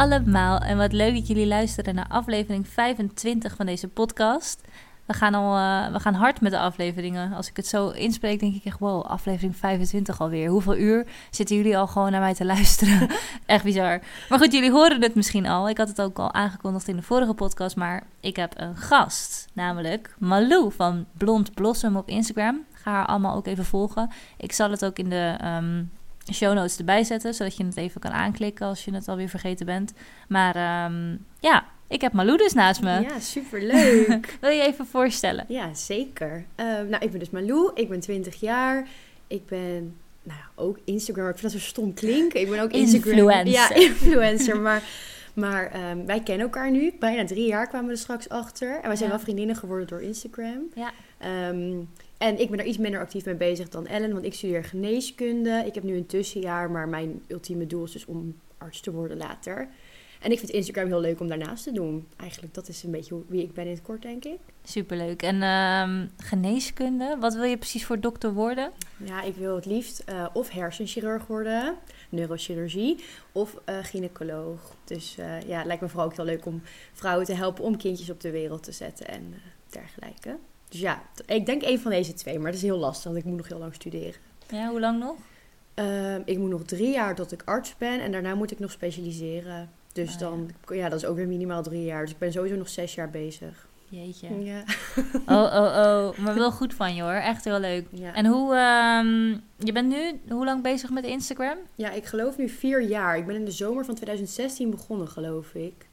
allemaal en wat leuk dat jullie luisteren naar aflevering 25 van deze podcast. We gaan, al, uh, we gaan hard met de afleveringen. Als ik het zo inspreek, denk ik echt, wow, aflevering 25 alweer. Hoeveel uur zitten jullie al gewoon naar mij te luisteren? echt bizar. Maar goed, jullie horen het misschien al. Ik had het ook al aangekondigd in de vorige podcast, maar ik heb een gast. Namelijk Malou van Blond Blossom op Instagram. Ga haar allemaal ook even volgen. Ik zal het ook in de um, show notes erbij zetten, zodat je het even kan aanklikken als je het alweer vergeten bent. Maar um, ja, ik heb Malou dus naast me. Ja, superleuk. Wil je even voorstellen? Ja, zeker. Uh, nou, ik ben dus Malou. Ik ben 20 jaar. Ik ben nou ja, ook Instagram. Ik vind dat zo stom klinken. Ik ben ook Instagram. Influencer. Ja, influencer. maar maar um, wij kennen elkaar nu. Bijna drie jaar kwamen we er straks achter. En wij zijn Ja. wel vriendinnen geworden door Instagram. Ja. Ehm, en ik ben er iets minder actief mee bezig dan Ellen, want ik studeer geneeskunde. Ik heb nu een tussenjaar, maar mijn ultieme doel is dus om arts te worden later. En ik vind Instagram heel leuk om daarnaast te doen. Eigenlijk, dat is een beetje wie ik ben in het kort, denk ik. Superleuk. En ehm, geneeskunde, wat wil je precies voor dokter worden? Ja, ik wil het liefst eh, of hersenchirurg worden, neurochirurgie, of eh, gynaecoloog. Dus eh, ja, het lijkt me vooral ook heel leuk om vrouwen te helpen om kindjes op de wereld te zetten en dergelijke. Dus ja, ik denk een van deze twee, maar dat is heel lastig, want ik moet nog heel lang studeren. Ja, hoe lang nog? Ehm, ik moet nog drie jaar tot ik arts ben en daarna moet ik nog specialiseren. Dus Ah, dan, ja, dat is ook weer minimaal drie jaar. Dus ik ben sowieso nog zes jaar bezig. Jeetje. Ja. Oh, oh, oh. Maar wel goed van je hoor. Echt heel leuk. Ja. En hoe, ehm, je bent nu hoe lang bezig met Instagram? ja, ik geloof nu vier jaar. Ik ben in de zomer van 2016 begonnen, geloof ik.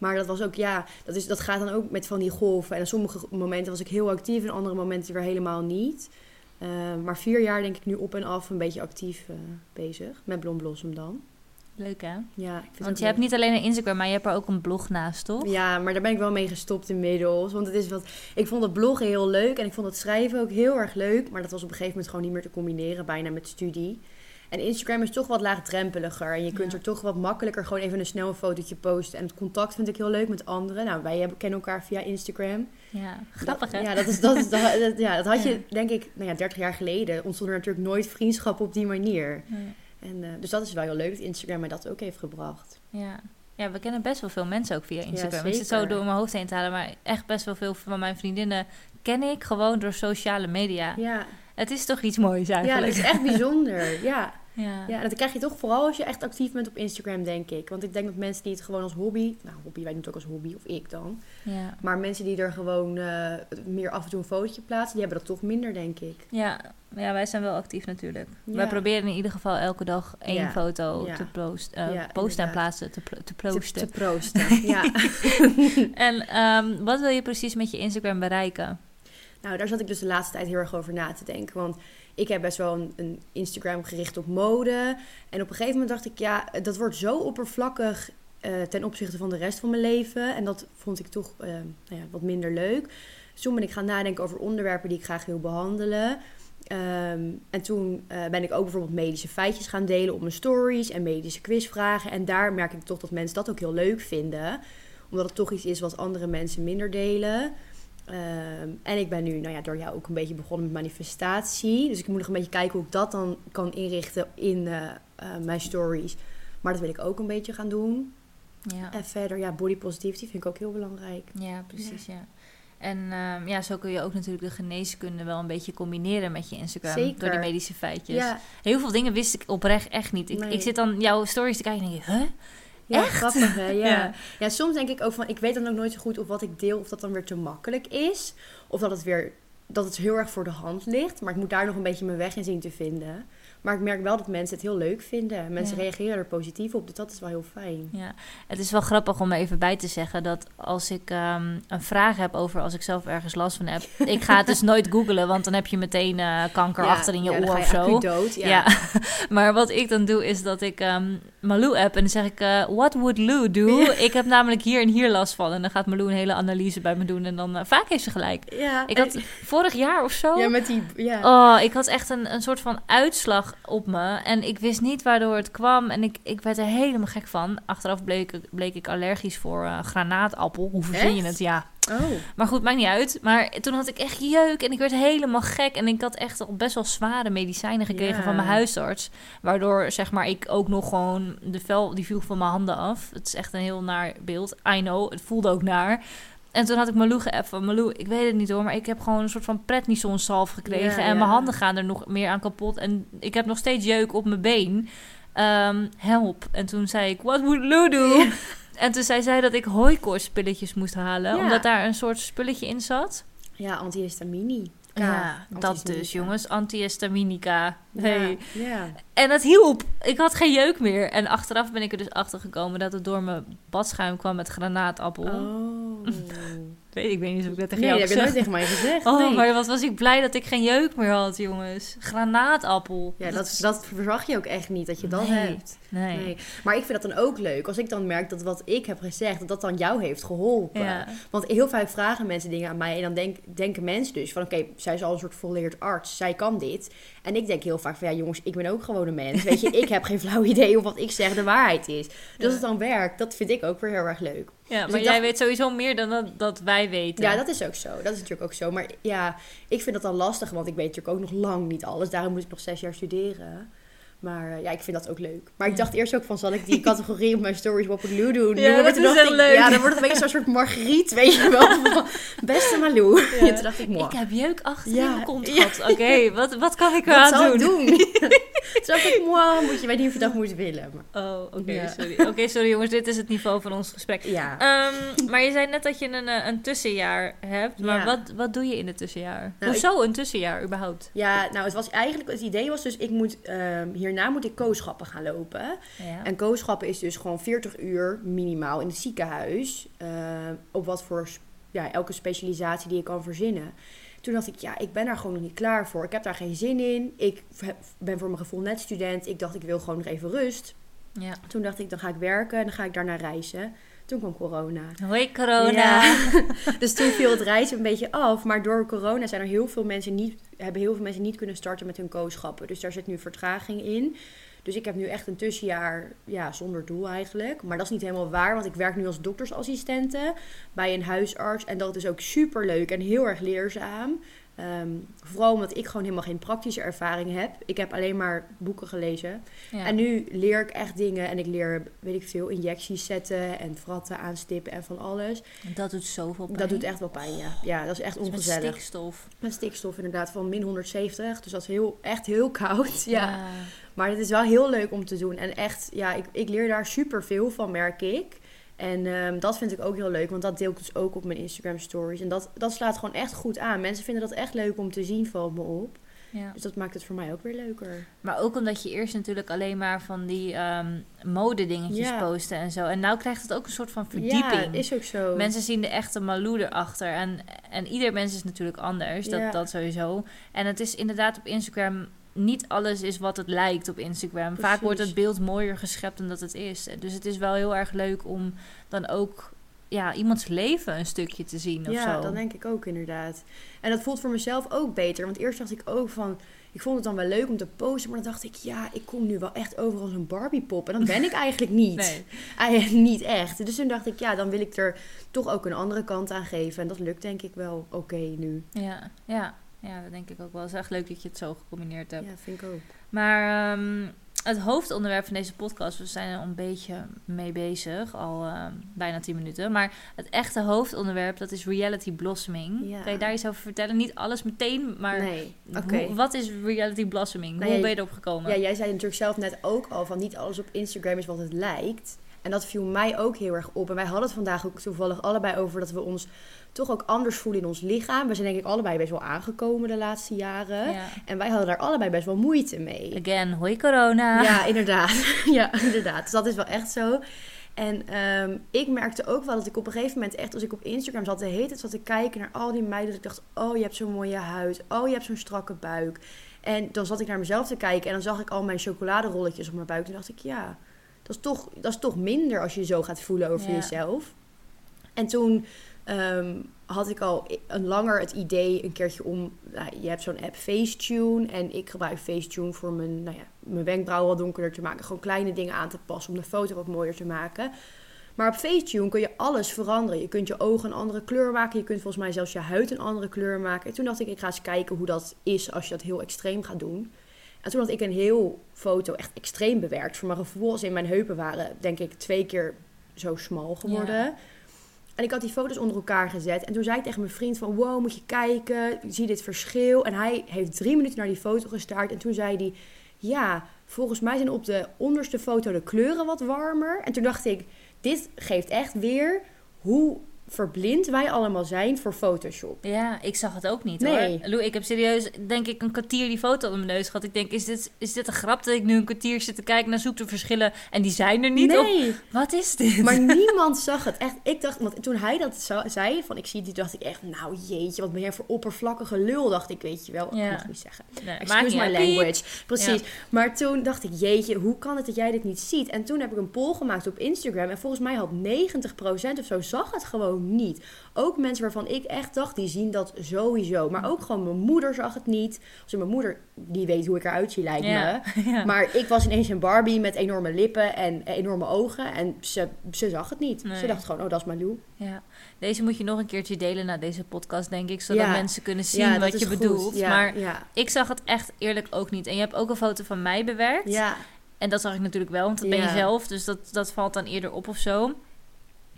Maar dat was ook, ja, dat, is, dat gaat dan ook met van die golven. En op sommige momenten was ik heel actief en andere momenten weer helemaal niet. Ehm, maar vier jaar denk ik nu op en af een beetje actief eh, bezig. Met Blond Blossom dan. Leuk hè? Ja, ik vind het Want je hebt niet alleen een Instagram, maar je hebt er ook een blog naast, toch? Ja, maar daar ben ik wel mee gestopt inmiddels. Want het is wat. Ik vond het bloggen heel leuk en ik vond het schrijven ook heel erg leuk. Maar dat was op een gegeven moment gewoon niet meer te combineren, bijna met studie. En Instagram is toch wat laagdrempeliger. En je kunt Ja. er toch wat makkelijker gewoon even een snel fotootje posten. En het contact vind ik heel leuk met anderen. Nou, wij hebben, kennen elkaar via Instagram. Ja, grappig hè? Ja, dat, is, dat, is, dat, dat- ja, dat had je, Ja. denk ik, nou ja, 30 jaar geleden ontstond er natuurlijk nooit vriendschap op die manier. Ja. En, eh, dus dat is wel heel leuk dat Instagram mij dat ook heeft gebracht. Ja. ja, we kennen best wel veel mensen ook via Instagram. ik zit zo door mijn hoofd heen te halen, maar echt best wel veel van mijn vriendinnen ken ik gewoon door sociale media. Ja, Het is toch iets moois ja dat eigenlijk. is echt bijzonder. Ja. Ja. Ja, en dat krijg je toch vooral als je echt actief bent op Instagram, denk ik. Want ik denk dat mensen die het gewoon als hobby... Nou, hobby, wij doen het ook als hobby, of ik dan. Ja. Maar mensen die er gewoon eh, meer af en toe een fotootje plaatsen... die hebben dat toch minder, denk ik. Ja, ja, wij zijn wel actief natuurlijk. Ja. Wij proberen in ieder geval elke dag één Ja. foto te post, eh, posten en plaatsen, te, pl- te Te, proosten. te proosten, ja. En ehm, wat wil je precies met je Instagram bereiken? Nou, daar zat ik dus de laatste tijd heel erg over na te denken. Want ik heb best wel een, een Instagram gericht op mode. En op een gegeven moment dacht ik, ja, dat wordt zo oppervlakkig eh, ten opzichte van de rest van mijn leven. En dat vond ik toch eh, nou ja, wat minder leuk. Dus toen ben ik gaan nadenken over onderwerpen die ik graag wil behandelen. Ehm, en toen eh, ben ik ook bijvoorbeeld medische feitjes gaan delen op mijn stories en medische quizvragen. En daar merk ik toch dat mensen dat ook heel leuk vinden. Omdat het toch iets is wat andere mensen minder delen. Ehm, en ik ben nu, nou ja, door jou ook een beetje begonnen met manifestatie. Dus ik moet nog een beetje kijken hoe ik dat dan kan inrichten in eh, eh, mijn stories. Maar dat wil ik ook een beetje gaan doen. Ja, En verder, ja, body positivity vind ik ook heel belangrijk. ja precies, ja. En ehm, ja, zo kun je ook natuurlijk de geneeskunde wel een beetje combineren met je Instagram. Zeker. Door die medische feitjes. Ja, Heel veel dingen wist ik oprecht echt niet. Ik, Nee. ik zit dan jouw stories te kijken en denk ik, huh? Ja Echt? grappig hè. Ja. Ja. ja. soms denk ik ook van, ik weet dan ook nooit zo goed of wat ik deel, of dat dan weer te makkelijk is. Of dat het weer, dat het heel erg voor de hand ligt. Maar ik moet daar nog een beetje mijn weg in zien te vinden. Maar ik merk wel dat mensen het heel leuk vinden. Mensen Ja. reageren er positief op, dus dat is wel heel fijn. Ja, het is wel grappig om er even bij te zeggen dat als ik ehm, een vraag heb over als ik zelf ergens last van heb, ik ga het dus nooit googlen, want dan heb je meteen eh, kanker Ja, achter in je ja, oor of zo. dood. Ja. Maar wat ik dan doe is dat ik ehm Malou app en dan zeg ik, eh, what would Lou do? Ik heb namelijk hier en hier last van. En dan gaat Malou een hele analyse bij me doen en dan eh, vaak heeft ze gelijk. Ja, Ik en- had vorig jaar of zo. Ja, met die... Ja. Oh, ik had echt een, een soort van uitslag op me. En ik wist niet waardoor het kwam. En ik, ik werd er helemaal gek van. Achteraf bleek, bleek ik allergisch voor eh, granaatappel. Hoe verzin je het? Ja. Oh. Maar goed, maakt niet uit. Maar toen had ik echt jeuk en ik werd helemaal gek. En ik had echt al best wel zware medicijnen gekregen Ja. van mijn huisarts. Waardoor, zeg maar, ik ook nog gewoon... De vel, die viel van mijn handen af. Het is echt een heel naar beeld. I know, het voelde ook naar. En toen had ik Malou geappt van... Malou, ik weet het niet hoor, maar ik heb gewoon een soort van prednison salf gekregen. Ja, en ja. mijn handen gaan er nog meer aan kapot. En ik heb nog steeds jeuk op mijn been. Ehm, help. En toen zei ik, what would Lou do? Ja. En toen zei zij dat ik hooikoortspilletjes moest halen. Omdat daar een soort spulletje in zat. Ja, antihistamini. Ja, dat dus, jongens. Antihistaminica. Hey. Ja. ja. En het hielp. Ik had geen jeuk meer. En achteraf ben ik er dus achter gekomen dat het door mijn badschuim kwam met granaatappel. Oh. Weet, ik weet niet of ik dat tegen Nee, jou dat heb heb je nooit gezegd. tegen mij gezegd. Oh, nee. maar wat was ik blij dat ik geen jeuk meer had, jongens. Granaatappel. Ja, dat, dat verwacht je ook echt niet, dat je dat Nee. hebt. Nee. Nee. Maar ik vind dat dan ook leuk. Als ik dan merk dat wat ik heb gezegd, dat dat dan jou heeft geholpen. Ja. Want heel vaak vragen mensen dingen aan mij. En dan denk, denken mensen dus van, oké, zij is al een soort volleerd arts. Zij kan dit. En ik denk heel vaak van, ja jongens, ik ben ook gewoon een mens. Weet je, ik heb geen flauw idee of wat ik zeg de waarheid is. Dus Ja. als het dan werkt, dat vind ik ook weer heel erg leuk. Ja, Dus maar jij dacht- weet sowieso meer dan dat, dat wij weten. Ja, dat is ook zo. Dat is natuurlijk ook zo. Maar ja, ik vind dat dan lastig, want ik weet natuurlijk ook nog lang niet alles. Daarom moet ik nog zes jaar studeren. Maar eh, ja, ik vind dat ook leuk. Maar ik dacht eerst ook van, zal ik die categorie op mijn stories What Would Lou doen? Ja, dat is echt ik, leuk. Ja, dan wordt het een beetje zo'n soort Margriet, weet je wel. van, Beste Malou. Ja. Ja. toen dacht ik, moi. Ik heb jeuk achter Ja. mijn kont Ja. gehad. Oké, wat, wat kan ik Wat eraan zal doen? ik doen? toen dacht ik, moi, moet je weet niet of je dat moet willen. Maar, Oh, oké, Ja. sorry. Oké, sorry jongens, dit is het niveau van ons gesprek. ja. Ehm, maar je zei net dat je een, eh, een tussenjaar hebt. Maar Ja. wat, wat doe je in het tussenjaar? Nou, Hoezo een tussenjaar überhaupt? ja, nou, het was eigenlijk, het idee was dus, ik moet, ehm, hierna moet ik kooschappen gaan lopen. Ja. En kooschappen is dus gewoon 40 uur minimaal in het ziekenhuis. eh, op wat voor ja, elke specialisatie die je kan verzinnen. Toen dacht ik, ja, ik ben daar gewoon nog niet klaar voor. Ik heb daar geen zin in. Ik ben voor mijn gevoel net student. Ik dacht, ik wil gewoon nog even rust. ja. Toen dacht ik, dan ga ik werken en dan ga ik daarna reizen. Toen kwam corona. Hoi corona. Ja. dus toen viel het reizen een beetje af. Maar door corona zijn er heel veel mensen niet, hebben heel veel mensen niet kunnen starten met hun kooschappen. Dus daar zit nu vertraging in. Dus ik heb nu echt een tussenjaar ja, zonder doel eigenlijk. Maar dat is niet helemaal waar, want ik werk nu als doktersassistente bij een huisarts. En dat is ook super leuk en heel erg leerzaam. Ehm, vooral omdat ik gewoon helemaal geen praktische ervaring heb. Ik heb alleen maar boeken gelezen. Ja. En nu leer ik echt dingen en ik leer, weet ik veel, injecties zetten en fratten aanstippen en van alles. Dat doet zoveel pijn. Dat doet echt wel pijn, ja. Ja, dat is echt Dat is met ongezellig. stikstof. Met stikstof inderdaad van min 170, dus dat is heel, echt heel koud. Ja. Maar het is wel heel leuk om te doen. En echt, ja, ik, ik leer daar super veel van, merk ik. En ehm, dat vind ik ook heel leuk, want dat deel ik dus ook op mijn Instagram stories. En dat, dat slaat gewoon echt goed aan. Mensen vinden dat echt leuk om te zien, valt me op. Ja. Dus dat maakt het voor mij ook weer leuker. Maar ook omdat je eerst natuurlijk alleen maar van die ehm modedingetjes Ja. postte en zo. En nou krijgt het ook een soort van verdieping. Ja, is ook zo. Mensen zien de echte Malou erachter. En, en ieder mens is natuurlijk anders. Dat, Ja. dat sowieso. En het is inderdaad op Instagram... Niet alles is wat het lijkt op Instagram. Vaak wordt het beeld mooier geschept dan dat het is. Dus het is wel heel erg leuk om dan ook ja, iemands leven een stukje te zien of ja, zo. dat denk ik ook inderdaad. En dat voelt voor mezelf ook beter. Want eerst dacht ik ook van... Ik vond het dan wel leuk om te posten. Maar dan dacht ik, ja, ik kom nu wel echt over als een Barbiepop. En dat ben ik eigenlijk niet. Nee. Eigenlijk niet echt. Dus toen dacht ik, ja, dan wil ik er toch ook een andere kant aan geven. En dat lukt denk ik wel oké nu. Ja, ja, ja, dat denk ik ook wel. Het is echt leuk dat je het zo gecombineerd hebt. Ja, vind ik ook. Maar ehm, het hoofdonderwerp van deze podcast, we zijn er een beetje mee bezig, al ehm, bijna 10 minuten. Maar het echte hoofdonderwerp, dat is reality blossoming. Ja. Kan je daar iets over vertellen? Niet alles meteen, maar nee, hoe- wat is reality blossoming? Nou hoe ben je erop gekomen? Ja, jij zei natuurlijk zelf net ook al van niet alles op Instagram is wat het lijkt. En dat viel mij ook heel erg op. En wij hadden het vandaag ook toevallig allebei over dat we ons toch ook anders voelen in ons lichaam. We zijn denk ik allebei best wel aangekomen de laatste jaren. Ja. En wij hadden daar allebei best wel moeite mee. Again, hoi corona. Ja, inderdaad. ja, inderdaad. Dus dat is wel echt zo. En ehm, ik merkte ook wel dat ik op een gegeven moment echt, als ik op Instagram zat, de hele tijd zat te kijken naar al die meiden. Dat ik dacht, oh, je hebt zo'n mooie huid. Oh, je hebt zo'n strakke buik. En dan zat ik naar mezelf te kijken en dan zag ik al mijn chocoladerolletjes op mijn buik. En dacht ik, ja, dat is toch, dat is toch minder als je zo gaat voelen over Ja. jezelf. En toen ehm, had ik al een langer het idee een keertje om... Nou, je hebt zo'n app Facetune en ik gebruik Facetune voor mijn, nou ja, mijn wenkbrauwen wat donkerder te maken. Gewoon kleine dingen aan te passen om de foto wat mooier te maken. Maar op Facetune kun je alles veranderen. Je kunt je ogen een andere kleur maken. Je kunt volgens mij zelfs je huid een andere kleur maken. En toen dacht ik, ik ga eens kijken hoe dat is als je dat heel extreem gaat doen. En toen had ik een heel foto echt extreem bewerkt. Voor mijn gevoel als in mijn heupen waren, denk ik, twee keer zo smal geworden. Ja. En ik had die foto's onder elkaar gezet. En toen zei ik tegen mijn vriend van... Wow, moet je kijken. Zie dit verschil. En hij heeft drie minuten naar die foto gestaard. En toen zei hij... Ja, volgens mij zijn op de onderste foto de kleuren wat warmer. En toen dacht ik... Dit geeft echt weer hoe verblind wij allemaal zijn voor Photoshop. Ja, ik zag het ook niet Nee. hoor. Lou, ik heb serieus, denk ik, een kwartier die foto op mijn neus gehad. Ik denk, is dit, is dit een grap dat ik nu een kwartier zit te kijken naar zoekteverschillen en die zijn er niet? Of Nee, wat is dit? maar niemand zag het. Echt, ik dacht, want toen hij dat zei, van ik zie die, dacht ik echt, nou jeetje, wat ben jij voor oppervlakkige lul, dacht ik, weet je wel. Ja. Ik mag niet zeggen. Nee, Excuse my language. Precies. Maar toen dacht ik, jeetje, hoe kan het dat jij dit niet ziet? En toen heb ik een poll gemaakt op Instagram. En volgens mij had 90% of zo zag het gewoon niet. Ook mensen waarvan ik echt dacht, die zien dat sowieso. Maar ook gewoon mijn moeder zag het niet. Als mijn moeder, die weet hoe ik eruit zie, lijkt Ja. me. Ja. Maar ik was ineens een Barbie met enorme lippen en enorme ogen. En ze, ze zag het niet. Nee. Ze dacht gewoon, oh, dat is Malou. Ja, deze moet je nog een keertje delen na deze podcast, denk ik. Zodat Ja. mensen kunnen zien wat je goed. bedoelt. Maar ik zag het echt eerlijk ook niet. En je hebt ook een foto van mij bewerkt. Ja, En dat zag ik natuurlijk wel, want dat ben je zelf. Dus dat, dat valt dan eerder op of zo.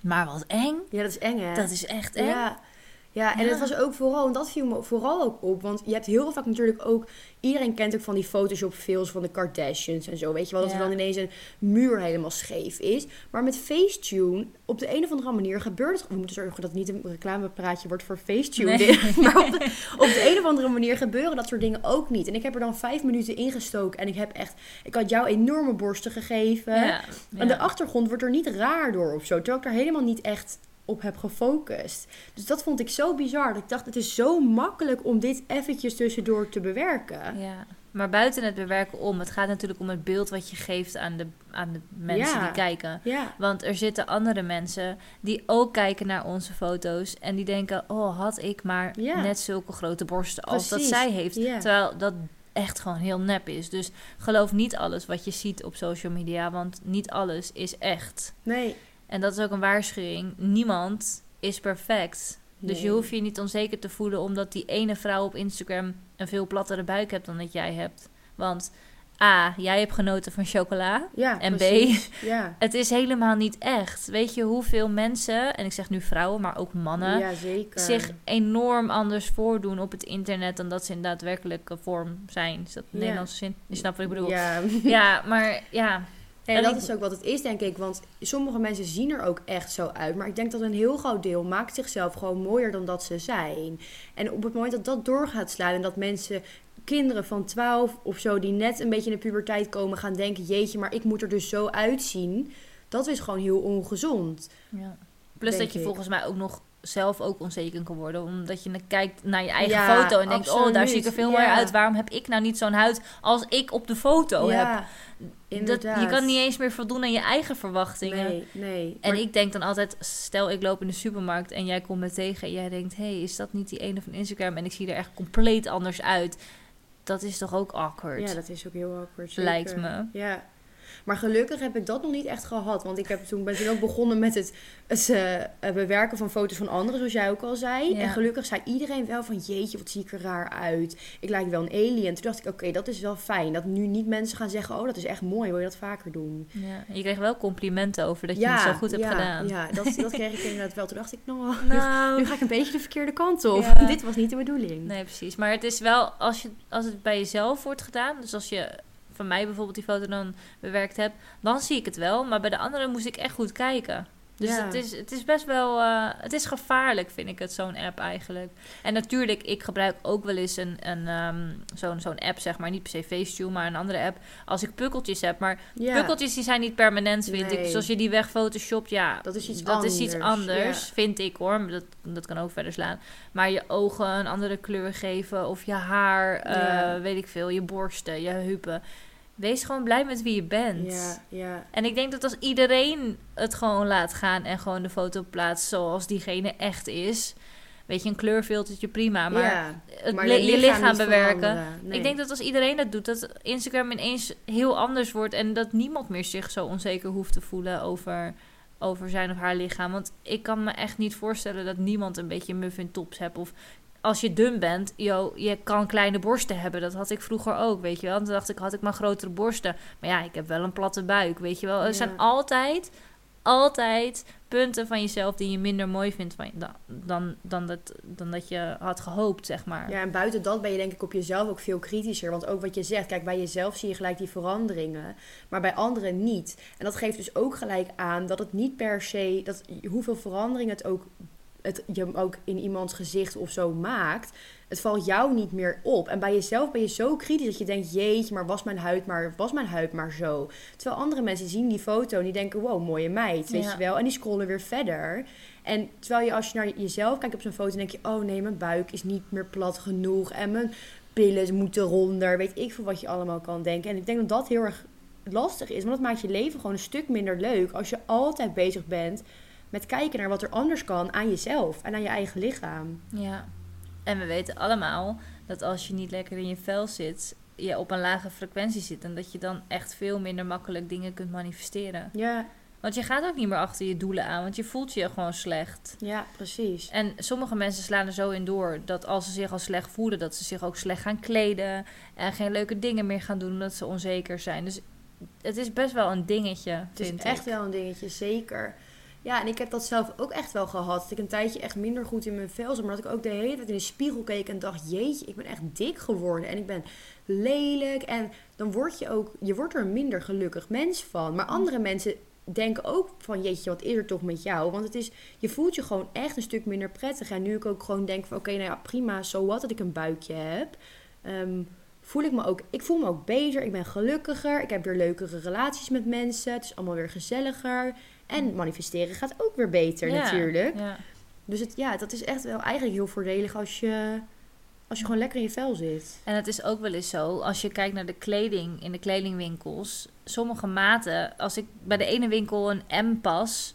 Maar wat eng. ja, dat is eng hè? Dat is echt eng. Ja. Ja, en Ja. het was ook vooral, en dat viel me vooral ook op, want je hebt heel vaak natuurlijk ook, iedereen kent ook van die Photoshop films van de Kardashians en zo, weet je wel, dat er dan ineens een muur helemaal scheef is. Maar met Facetune, op de een of andere manier gebeurt het, we moeten zorgen dat het niet een reclamepraatje wordt voor Facetune, Nee. maar op de, op de een of andere manier gebeuren dat soort dingen ook niet. En ik heb er dan vijf minuten ingestoken en ik heb echt, ik had jou enorme borsten gegeven. Ja, En de achtergrond wordt er niet raar door of zo. Terwijl ik daar helemaal niet echt op heb gefocust. Dus dat vond ik zo bizar. Dat ik dacht, het is zo makkelijk om dit eventjes tussendoor te bewerken. Ja, maar buiten het bewerken om, het gaat natuurlijk om het beeld wat je geeft aan de, aan de mensen Ja. die kijken. Ja, Want er zitten andere mensen die ook kijken naar onze foto's en die denken: oh, had ik maar Ja. net zulke grote borsten als dat zij heeft. Terwijl dat echt gewoon heel nep is. Dus geloof niet alles wat je ziet op social media, want niet alles is echt. nee. En dat is ook een waarschuwing. Niemand is perfect. Dus je hoeft je niet onzeker te voelen omdat die ene vrouw op Instagram een veel plattere buik hebt dan dat jij hebt. Want A, jij hebt genoten van chocola. Ja, En B. Ja. Het is helemaal niet echt. Weet je hoeveel mensen, en ik zeg nu vrouwen, maar ook mannen, ja, zich enorm anders voordoen op het internet dan dat ze in daadwerkelijke vorm zijn. Is dat. Nederlandse zin? Je snapt wat ik bedoel. Ja. Ja, maar ja. En En dat is ook wat het is, denk ik. Want sommige mensen zien er ook echt zo uit. Maar ik denk dat een heel groot deel maakt zichzelf gewoon mooier dan dat ze zijn. En op het moment dat dat door gaat slaan en dat mensen, kinderen van 12 of zo, die net een beetje in de puberteit komen, gaan denken: jeetje, maar ik moet er dus zo uitzien. Dat is gewoon heel ongezond. ja. Plus dat je ik. volgens mij ook nog zelf ook onzeker kan worden. Omdat je dan kijkt naar je eigen Ja, foto en denkt, oh, daar zie ik er veel Ja. uit. Waarom heb ik nou niet zo'n huid als ik op de foto heb? Dat, je kan niet eens meer voldoen aan je eigen verwachtingen. Nee, nee. En Maar- ik denk dan altijd, stel ik loop in de supermarkt en jij komt me tegen en jij denkt, hé, hey, is dat niet die ene van Instagram en ik zie er echt compleet anders uit. Dat is toch ook awkward, Ja, dat is ook heel awkward. zeker. lijkt me. Ja. Maar gelukkig heb ik dat nog niet echt gehad. Want ik heb toen, ben toen ook begonnen met het, het eh, bewerken van foto's van anderen, zoals jij ook al zei. Ja. En gelukkig zei iedereen wel van, jeetje, wat zie ik er raar uit. Ik lijk wel een alien. Toen dacht ik, oké, dat is wel fijn. Dat nu niet mensen gaan zeggen, oh, dat is echt mooi, wil je dat vaker doen? Ja, je kreeg wel complimenten over dat je ja, het zo goed hebt gedaan. Ja, dat, dat kreeg ik inderdaad wel. Toen dacht ik, nou, nu, Nou, nu ga ik een beetje de verkeerde kant op. Dit was niet de bedoeling. nee, precies. Maar het is wel, als, je, als het bij jezelf wordt gedaan, dus als je van mij bijvoorbeeld die foto dan bewerkt hebt, dan zie ik het wel. Maar bij de anderen moest ik echt goed kijken. Dus Ja. het, is, het is best wel, eh, het is gevaarlijk vind ik het, zo'n app eigenlijk. En natuurlijk, ik gebruik ook wel eens een, een, ehm, zo'n, zo'n app, zeg maar, niet per se Facetune, maar een andere app, als ik pukkeltjes heb. Maar Ja, pukkeltjes die zijn niet permanent, vind ik. Dus als je die weg photoshopt, ja, dat is iets dat anders. is iets anders, Ja. vind ik hoor. Dat, dat kan ook verder slaan. Maar je ogen een andere kleur geven, of je haar, eh, weet ik veel, je borsten, je heupen. Wees gewoon blij met wie je bent. Ja, ja. En ik denk dat als iedereen het gewoon laat gaan en gewoon de foto plaatst zoals diegene echt is. Weet je, een kleurfiltertje prima, maar ja. het Maar je lichaam, bewerken. Nee. Ik denk dat als iedereen dat doet, dat Instagram ineens heel anders wordt en dat niemand meer zich zo onzeker hoeft te voelen over, over zijn of haar lichaam. Want ik kan me echt niet voorstellen dat niemand een beetje muffin tops hebt. Of als je dun bent, yo, je kan kleine borsten hebben. Dat had ik vroeger ook, weet je wel. En toen dacht ik, had ik maar grotere borsten. Maar ja, ik heb wel een platte buik, weet je wel. Er Ja. zijn altijd, altijd punten van jezelf die je minder mooi vindt van, dan, dan, dan, dat, dan dat je had gehoopt, zeg maar. Ja, en buiten dat ben je denk ik op jezelf ook veel kritischer. Want ook wat je zegt, kijk, bij jezelf zie je gelijk die veranderingen, maar bij anderen niet. En dat geeft dus ook gelijk aan dat het niet per se, dat hoeveel veranderingen het ook, het je ook in iemands gezicht of zo maakt, het valt jou niet meer op. En bij jezelf ben je zo kritisch dat je denkt, jeetje, maar was mijn huid maar, was mijn huid maar zo. Terwijl andere mensen zien die foto en die denken, wow, mooie meid, weet Ja. je wel. En die scrollen weer verder. En terwijl je als je naar jezelf kijkt op zo'n foto, denk je: oh nee, mijn buik is niet meer plat genoeg. En mijn billen moeten ronder. Weet ik veel wat je allemaal kan denken. En ik denk dat dat heel erg lastig is. Want dat maakt je leven gewoon een stuk minder leuk. Als je altijd bezig bent met kijken naar wat er anders kan aan jezelf en aan je eigen lichaam. Ja. En we weten allemaal dat als je niet lekker in je vel zit, je op een lage frequentie zit. En dat je dan echt veel minder makkelijk dingen kunt manifesteren. Ja, Want je gaat ook niet meer achter je doelen aan, want je voelt je gewoon slecht. ja, precies. En sommige mensen slaan er zo in door dat als ze zich al slecht voelen, dat ze zich ook slecht gaan kleden. En geen leuke dingen meer gaan doen omdat ze onzeker zijn. Dus het is best wel een dingetje, Het is echt ik. wel een dingetje, zeker. Ja, en ik heb dat zelf ook echt wel gehad. Dat ik een tijdje echt minder goed in mijn vel zat. Maar dat ik ook de hele tijd in de spiegel keek en dacht... Jeetje, ik ben echt dik geworden. En ik ben lelijk. En dan word je ook... Je wordt er een minder gelukkig mens van. Maar andere mensen denken ook van... Jeetje, wat is er toch met jou? Want het is... Je voelt je gewoon echt een stuk minder prettig. En nu ik ook gewoon denk van... Oké, nou ja, prima. Zo wat dat ik een buikje heb. Ehm, voel ik me ook... Ik voel me ook beter. Ik ben gelukkiger. Ik heb weer leukere relaties met mensen. Het is allemaal weer gezelliger. En manifesteren gaat ook weer beter Ja, natuurlijk. Ja. Dus het, ja, dat is echt wel eigenlijk heel voordelig als je, als je gewoon lekker in je vel zit. En het is ook wel eens zo, als je kijkt naar de kleding in de kledingwinkels, sommige maten, als ik bij de ene winkel een M pas,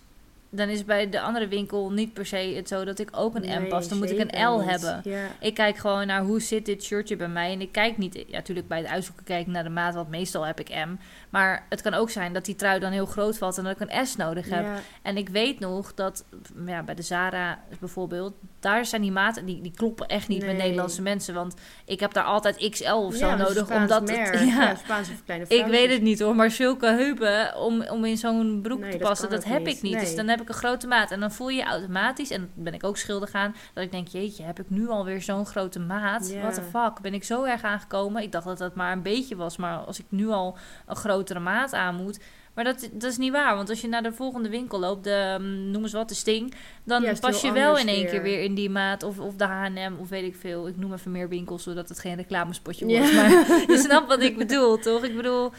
dan is bij de andere winkel niet per se het zo dat ik ook een M pas. Dan moet ik een L niet. hebben. Ja. Ik kijk gewoon naar hoe zit dit shirtje bij mij. En ik kijk niet, ja, natuurlijk bij het uitzoeken kijk ik naar de maat, want meestal heb ik M. Maar het kan ook zijn dat die trui dan heel groot valt en dat ik een S nodig heb. Ja. En ik weet nog dat ja, bij de Zara bijvoorbeeld, daar zijn die maten, die, die kloppen echt niet met. Nederlandse mensen. Want ik heb daar altijd XL of zo Ja, nodig. Omdat het, ja, Spaanse of kleine ik weet het niet hoor, maar zulke heupen om, om in zo'n broek Nee, te passen, dat, heb niet. ik niet. Dus dan heb ik een grote maat. En dan voel je automatisch, en ben ik ook schuldig aan, dat ik denk, jeetje, heb ik nu alweer zo'n grote maat? Ja. What the fuck? Ben ik zo erg aangekomen? Ik dacht dat dat maar een beetje was, maar als ik nu al een grotere maat aan moet... Maar dat, dat is niet waar, want als je naar de volgende winkel loopt, de, mm, noem eens wat, de Sting, dan Ja, pas je wel in één weer. keer weer in die maat. Of, of de H&M, of weet ik veel. Ik noem even meer winkels, zodat het geen reclamespotje wordt. Maar je snapt wat ik bedoel, toch? Ik bedoel,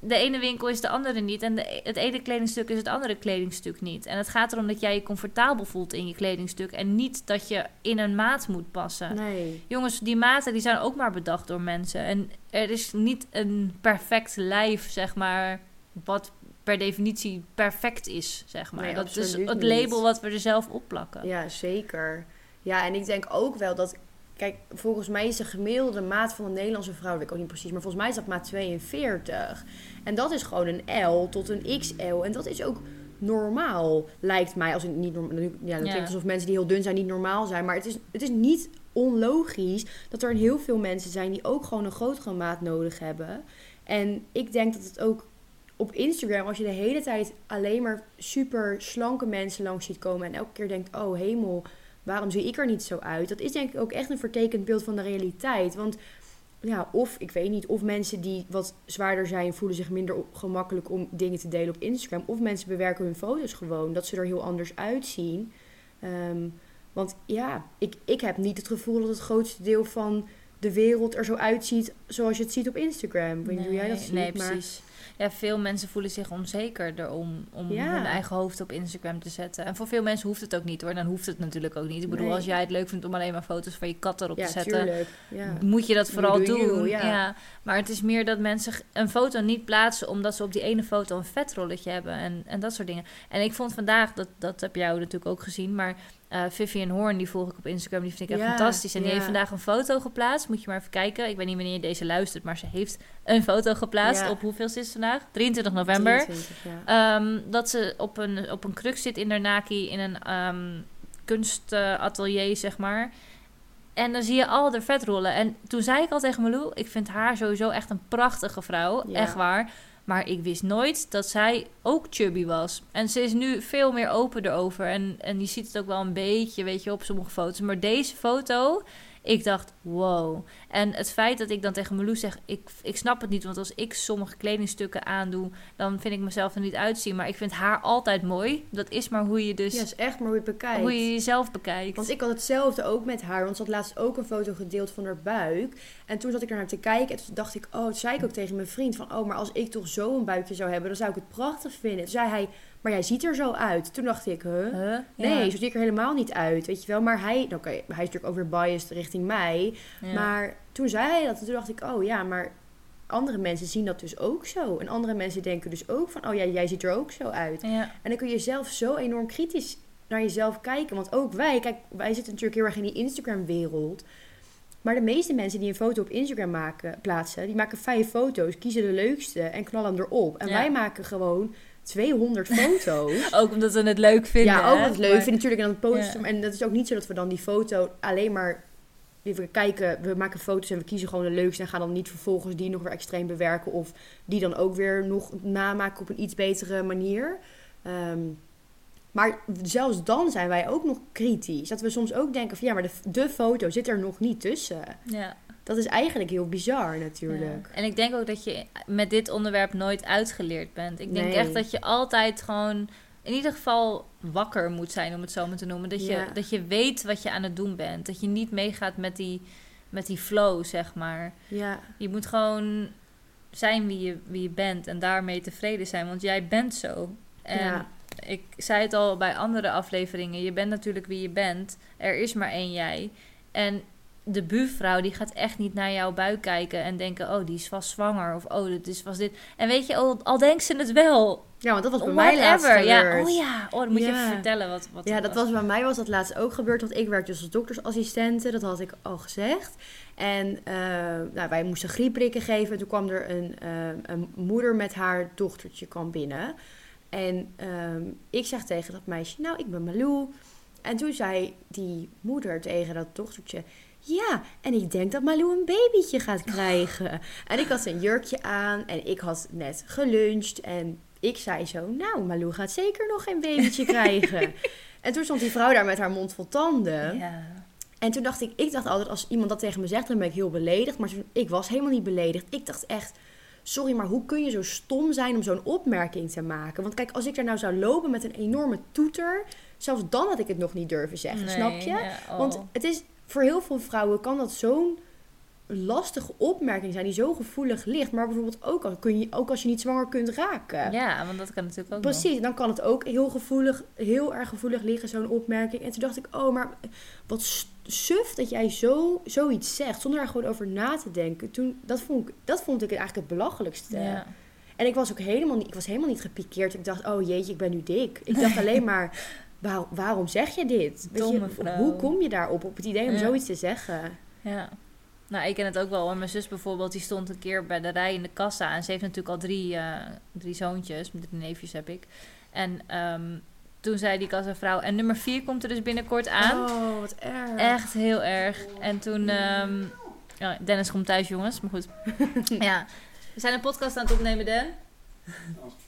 de ene winkel is de andere niet. En de, het ene kledingstuk is het andere kledingstuk niet. En het gaat erom dat jij je comfortabel voelt in je kledingstuk. En niet dat je in een maat moet passen. Nee. Jongens, die maten die zijn ook maar bedacht door mensen. En er is niet een perfect lijf, zeg maar, wat per definitie perfect is, zeg maar. Nee, dat is het niet. label wat we er zelf op plakken. Ja, zeker. Ja, en ik denk ook wel dat... Kijk, volgens mij is de gemiddelde maat van een Nederlandse vrouw... weet ik ook niet precies, maar volgens mij is dat maat 42. En dat is gewoon een L tot een XL. En dat is ook normaal, lijkt mij. Als in niet normaal, ja, dat Ja. klinkt alsof mensen die heel dun zijn niet normaal zijn. Maar het is, het is niet onlogisch dat er heel veel mensen zijn... die ook gewoon een grotere maat nodig hebben. En ik denk dat het ook op Instagram, als je de hele tijd alleen maar super slanke mensen langs ziet komen en elke keer denkt, oh hemel, waarom zie ik er niet zo uit? Dat is denk ik ook echt een vertekend beeld van de realiteit. Want ja, of ik weet niet, of mensen die wat zwaarder zijn voelen zich minder gemakkelijk om dingen te delen op Instagram. Of mensen bewerken hun foto's gewoon, dat ze er heel anders uitzien. Ehm, want ja, ik, ik heb niet het gevoel dat het grootste deel van de wereld er zo uitziet zoals je het ziet op Instagram. Ik weet niet hoe jij dat ziet, Nee, maar... Ja, veel mensen voelen zich onzeker erom om Ja. hun eigen hoofd op Instagram te zetten. En voor veel mensen hoeft het ook niet hoor. Dan hoeft het natuurlijk ook niet. Ik bedoel, Nee. als jij het leuk vindt om alleen maar foto's van je kat erop Ja, te zetten. Ja. moet je dat You vooral do doen. ja. ja. Maar het is meer dat mensen een foto niet plaatsen omdat ze op die ene foto een vetrolletje hebben en, en dat soort dingen. En ik vond vandaag, dat, dat heb jou natuurlijk ook gezien, maar eh Vivian Horn, die volg ik op Instagram, die vind ik echt fantastisch. En die heeft vandaag een foto geplaatst. Moet je maar even kijken. Ik weet niet wanneer je deze luistert, maar ze heeft een foto geplaatst. Op hoeveel is het vandaag? 23 november. 23, ja. Ehm, dat ze op een, op een kruk zit in Naki in een ehm, kunstatelier, zeg maar. En dan zie je al de vet rollen. En toen zei ik al tegen Malou, ik vind haar sowieso echt een prachtige vrouw. Echt waar. Maar ik wist nooit dat zij ook chubby was. En ze is nu veel meer open erover. En, en je ziet het ook wel een beetje, weet je, op sommige foto's. Maar deze foto, ik dacht, wow. En het feit dat ik dan tegen Malou zeg, ik, ik snap het niet. Want als ik sommige kledingstukken aandoe, dan vind ik mezelf er niet uitzien. Maar ik vind haar altijd mooi. Dat is maar hoe je dus, ja, is echt maar hoe je het bekijkt. hoe je jezelf bekijkt. Want ik had hetzelfde ook met haar. Want ze had laatst ook een foto gedeeld van haar buik. En toen zat ik naar te kijken. En toen dacht ik, oh, toen zei ik ook tegen mijn vriend. Van, oh, maar als ik toch zo'n buikje zou hebben, dan zou ik het prachtig vinden. Toen zei hij, maar jij ziet er zo uit. Toen dacht ik, huh? Huh? Nee, Ja. zo zie ik er helemaal niet uit, weet je wel. Maar hij, oké, hij is natuurlijk ook weer biased richting mij. Ja. Maar toen zei hij dat. En toen dacht ik, oh ja, maar andere mensen zien dat dus ook zo. En andere mensen denken dus ook van, oh ja, jij ziet er ook zo uit. Ja. En dan kun je zelf zo enorm kritisch naar jezelf kijken. Want ook wij, kijk, wij zitten natuurlijk heel erg in die Instagram-wereld. Maar de meeste mensen die een foto op Instagram maken, plaatsen, die maken vijf foto's, kiezen de leukste en knallen hem erop. En Ja. wij maken gewoon 200 foto's. Ook omdat we het leuk vinden. ja, ook hè? wat leuk Maar- vinden natuurlijk. En dan posten Ja. En dat is ook niet zo dat we dan die foto alleen maar even kijken. We maken foto's en we kiezen gewoon de leukste. En gaan dan niet vervolgens die nog weer extreem bewerken. Of die dan ook weer nog namaken op een iets betere manier. Ehm, maar zelfs dan zijn wij ook nog kritisch. Dat we soms ook denken van ja, maar de, de foto zit er nog niet tussen. Ja. Dat is eigenlijk heel bizar natuurlijk. Ja. En ik denk ook dat je met dit onderwerp nooit uitgeleerd bent. Ik denk Nee. echt dat je altijd gewoon in ieder geval wakker moet zijn, om het zo maar te noemen. Dat je, Ja. dat je weet wat je aan het doen bent. Dat je niet meegaat met die, met die flow, zeg maar. Ja, Je moet gewoon zijn wie je, wie je bent en daarmee tevreden zijn. Want jij bent zo. En Ja. ik zei het al bij andere afleveringen. Je bent natuurlijk wie je bent. Er is maar één jij. En de buurvrouw die gaat echt niet naar jouw buik kijken en denken... oh, die is vast zwanger. Of oh, dit is vast dit. En weet je, al, al denkt ze het wel. ja want dat was bij mij laatst. Ja, oh ja. Oh, dan moet je even vertellen wat, wat Ja, dat was bij mij was dat laatst ook gebeurd. Want ik werkte dus als doktersassistente. Dat had ik al gezegd. En eh, nou, wij moesten griepprikken geven. En toen kwam er een, eh, een moeder met haar dochtertje kwam binnen. En ehm, ik zeg tegen dat meisje, nou, ik ben Malou. En toen zei die moeder tegen dat dochtertje... Ja, en ik denk dat Malou een babytje gaat krijgen. en ik had een jurkje aan en ik had net geluncht. En ik zei zo, nou, Malou gaat zeker nog geen babytje krijgen. en toen stond die vrouw daar met haar mond vol tanden. Ja. En toen dacht ik, ik dacht altijd, als iemand dat tegen me zegt, dan ben ik heel beledigd. Maar toen, ik was helemaal niet beledigd. Ik dacht echt, sorry, maar hoe kun je zo stom zijn om zo'n opmerking te maken? Want kijk, als ik daar nou zou lopen met een enorme toeter, zelfs dan had ik het nog niet durven zeggen, Nee, snap je? ja, oh. Want het is, voor heel veel vrouwen kan dat zo'n lastige opmerking zijn die zo gevoelig ligt. Maar bijvoorbeeld ook, al kun je, ook als je niet zwanger kunt raken. Ja, want dat kan natuurlijk ook nog. Precies, dan kan het ook heel gevoelig, heel erg gevoelig liggen, zo'n opmerking. En toen dacht ik, oh, maar wat suf dat jij zo, zoiets zegt, zonder daar gewoon over na te denken. Toen, dat, vond ik, dat vond ik eigenlijk het belachelijkste. Ja. En ik was ook helemaal niet, ik was helemaal niet gepikeerd. Ik dacht, oh jeetje, ik ben nu dik. Ik dacht alleen maar, waar- waarom zeg je dit? Domme je, vrouw. hoe kom je daarop, op het idee om Ja. zoiets te zeggen? Ja. Nou, ik ken het ook wel. Mijn zus bijvoorbeeld, die stond een keer bij de rij in de kassa. En ze heeft natuurlijk al drie, eh, drie zoontjes. Drie neefjes heb ik. En ehm, toen zei die kassavrouw... En nummer vier komt er dus binnenkort aan. Oh, wat erg. Echt heel erg. En toen... ehm, ja, Dennis komt thuis, jongens. Maar goed. ja. We zijn een podcast aan het opnemen, Dan.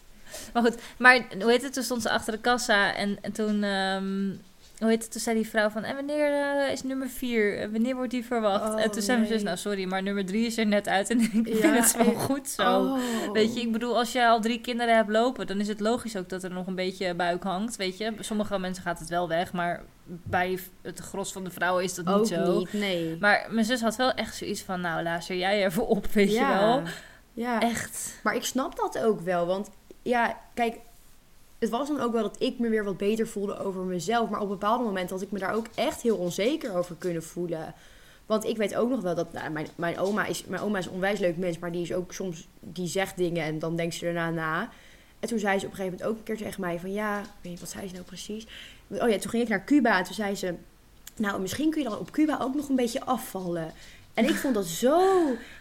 Maar goed. Maar hoe heet het? Toen stond ze achter de kassa. En, en toen... ehm, hoe heet het? Toen zei die vrouw van... En wanneer eh, is nummer vier? En Wanneer wordt die verwacht? Oh, en toen zei mijn zus... Nou, sorry, maar nummer drie is er net uit. En ik Ja, vind het ik- goed zo. Oh. Weet je, ik bedoel, als je al drie kinderen hebt lopen, dan is het logisch ook dat er nog een beetje buik hangt. Weet je, sommige mensen gaat het wel weg, maar bij het gros van de vrouwen is dat niet Ook zo. niet, nee. Maar mijn zus had wel echt zoiets van, nou, luister jij even op, weet je wel. Ja. Echt. Maar ik snap dat ook wel. Want ja, kijk, het was dan ook wel dat ik me weer wat beter voelde over mezelf. Maar op bepaalde momenten had ik me daar ook echt heel onzeker over kunnen voelen. Want ik weet ook nog wel dat nou, mijn, mijn, oma is, mijn oma is een onwijs leuk mens. Maar die is ook soms, die zegt dingen en dan denkt ze erna na. En toen zei ze op een gegeven moment ook een keer tegen mij van ja, weet niet, wat zei ze nou precies? Oh ja, toen ging ik naar Cuba en toen zei ze, nou misschien kun je dan op Cuba ook nog een beetje afvallen. En ik vond dat zo...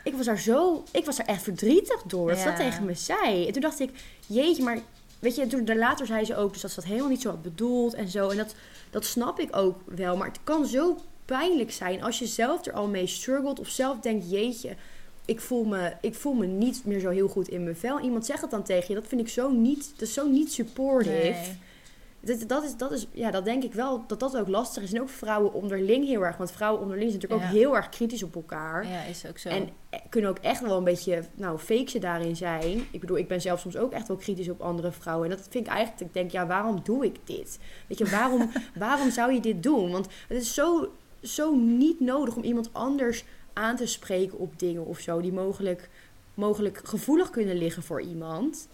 Ik was daar zo... Ik was daar echt verdrietig door. Dat ze dat Ja. tegen me zei. En toen dacht ik, jeetje, maar... Weet je, toen, later zei ze ook dus dat ze dat helemaal niet zo had bedoeld en zo. En dat, dat snap ik ook wel. Maar het kan zo pijnlijk zijn als je zelf er al mee struggelt. Of zelf denkt, jeetje, ik voel me, ik voel me niet meer zo heel goed in mijn vel. Iemand zegt het dan tegen je. Dat vind ik zo niet, dat is zo niet supportive. Nee. Dat, dat, is, dat is, ja, dat denk ik wel dat dat ook lastig is. En ook vrouwen onderling heel erg. Want vrouwen onderling zijn natuurlijk Ja. ook heel erg kritisch op elkaar. Ja, is ook zo. En eh, kunnen ook echt wel een beetje, nou, fake ze daarin zijn. Ik bedoel, ik ben zelf soms ook echt wel kritisch op andere vrouwen. En dat vind ik eigenlijk, ik denk, ja, waarom doe ik dit? Weet je, waarom, waarom zou je dit doen? Want het is zo, zo niet nodig om iemand anders aan te spreken op dingen of zo. Die mogelijk, mogelijk gevoelig kunnen liggen voor iemand.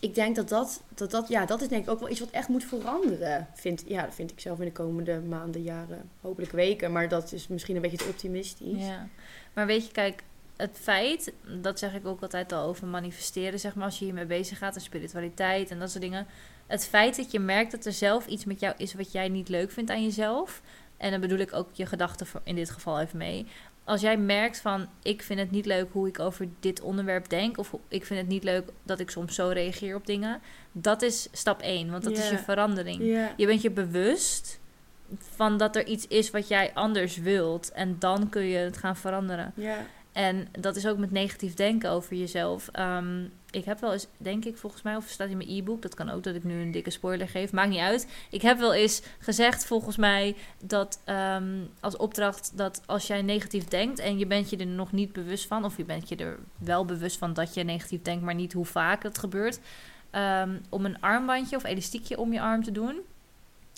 Ik denk dat dat, dat, dat, ja, dat is denk ik ook wel iets wat echt moet veranderen. Vind, ja, dat vind ik zelf in de komende maanden, jaren, hopelijk weken. Maar dat is misschien een beetje te optimistisch. Ja, maar weet je, kijk, het feit, dat zeg ik ook altijd al over manifesteren, zeg maar, als je hiermee bezig gaat, en spiritualiteit en dat soort dingen. Het feit dat je merkt dat er zelf iets met jou is wat jij niet leuk vindt aan jezelf. En dan bedoel ik ook je gedachten in dit geval even mee. Als jij merkt van, ik vind het niet leuk hoe ik over dit onderwerp denk, of ik vind het niet leuk dat ik soms zo reageer op dingen, dat is stap 1, want dat is je verandering. Je bent je bewust van dat er iets is wat jij anders wilt. En dan kun je het gaan veranderen. En dat is ook met negatief denken over jezelf. Ehm, ik heb wel eens, denk ik volgens mij, of staat in mijn e-book. Dat kan ook dat ik nu een dikke spoiler geef. Maakt niet uit. Ik heb wel eens gezegd, volgens mij, dat ehm, als opdracht dat als jij negatief denkt en je bent je er nog niet bewust van, of je bent je er wel bewust van dat je negatief denkt, maar niet hoe vaak het gebeurt, ehm, om een armbandje of elastiekje om je arm te doen.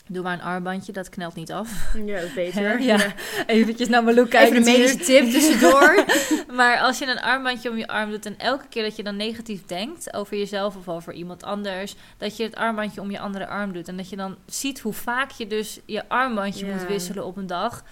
Doe maar een armbandje, dat knelt niet af. Ja, dat is beter. Ja. Eventjes naar Malou kijken. Even een medische tip tussendoor. Maar als je een armbandje om je arm doet en elke keer dat je dan negatief denkt over jezelf of over iemand anders, dat je het armbandje om je andere arm doet en dat je dan ziet hoe vaak je dus je armbandje Ja. moet wisselen op een dag.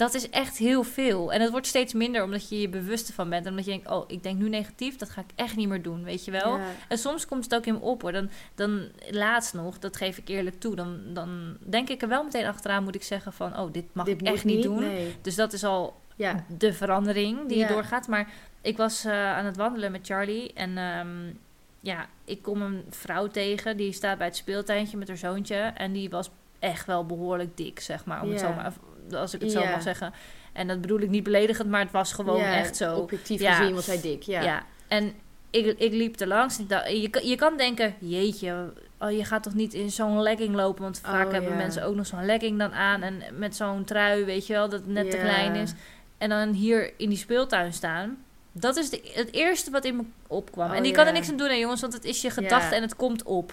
Dat is echt heel veel. En het wordt steeds minder omdat je je bewust ervan bent. En omdat je denkt, oh, ik denk nu negatief, dat ga ik echt niet meer doen, weet je wel. Ja. En soms komt het ook in me op hoor. Dan, dan laatst nog, dat geef ik eerlijk toe. Dan, dan denk ik er wel meteen achteraan, moet ik zeggen van, oh, dit mag Dit ik echt niet doen. Nee. Dus dat is al Ja. de verandering die Ja. doorgaat. Maar ik was eh, aan het wandelen met Charlie en ehm, ja, ik kom een vrouw tegen die staat bij het speeltuintje met haar zoontje en die was echt wel behoorlijk dik, zeg maar, om het zo maar, als ik het zo Ja. mag zeggen. En dat bedoel ik niet beledigend, maar het was gewoon Ja, echt zo. Objectief Ja. gezien was hij dik. Ja. Ja. En ik, ik liep er langs. Je, kan- je kan denken, jeetje, oh, je gaat toch niet in zo'n legging lopen? Want vaak Oh, hebben mensen ook nog zo'n legging dan aan. En met zo'n trui, weet je wel, dat het net te klein is. En dan hier in die speeltuin staan. Dat is de, het eerste wat in me opkwam. Oh, en je kan er niks aan doen, hè, jongens, want het is je gedachte en het komt op.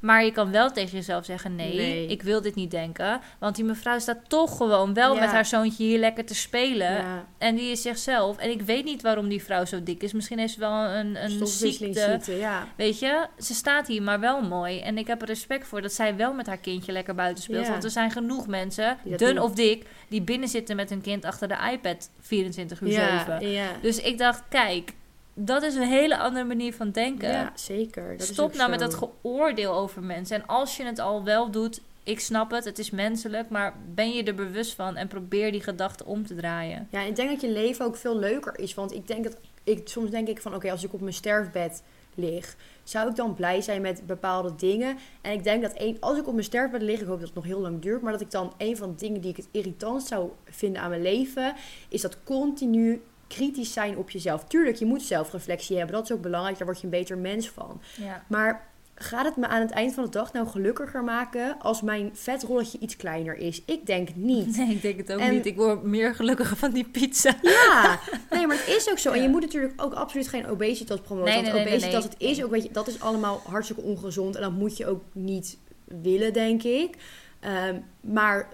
Maar je kan wel tegen jezelf zeggen: nee, Nee. ik wil dit niet denken. Want die mevrouw staat toch gewoon wel Ja. met haar zoontje hier lekker te spelen. Ja. En die is zichzelf. En ik weet niet waarom die vrouw zo dik is. Misschien heeft ze wel een, een ziekte. Ja. Weet je, ze staat hier maar wel mooi. En ik heb er respect voor dat zij wel met haar kindje lekker buiten speelt. Want er zijn genoeg mensen, dun doen. of dik, die binnen zitten met hun kind achter de iPad 24 uur Ja, 7. ja. Dus ik dacht, kijk, dat is een hele andere manier van denken. ja, zeker. Dat Stop nou met dat geoordeel over mensen. En als je het al wel doet, ik snap het, het is menselijk. Maar ben je er bewust van en probeer die gedachten om te draaien. Ja, ik denk dat je leven ook veel leuker is. Want ik denk dat ik soms denk ik van oké, als ik op mijn sterfbed lig, zou ik dan blij zijn met bepaalde dingen. En ik denk dat een, als ik op mijn sterfbed lig, ik hoop dat het nog heel lang duurt, maar dat ik dan een van de dingen die ik het irritant zou vinden aan mijn leven, is dat continu kritisch zijn op jezelf. Tuurlijk, je moet zelfreflectie hebben. Dat is ook belangrijk. Daar word je een beter mens van. Ja. Maar gaat het me aan het eind van de dag nou gelukkiger maken als mijn vetrolletje iets kleiner is? Ik denk niet. Nee, ik denk het ook En- niet. Ik word meer gelukkiger van die pizza. Ja, nee, maar het is ook zo. En je moet natuurlijk ook absoluut geen obesitas promoten. Nee, want nee, nee, obesitas, het is ook, weet je, dat is allemaal hartstikke ongezond. En dat moet je ook niet willen, denk ik. Ehm, maar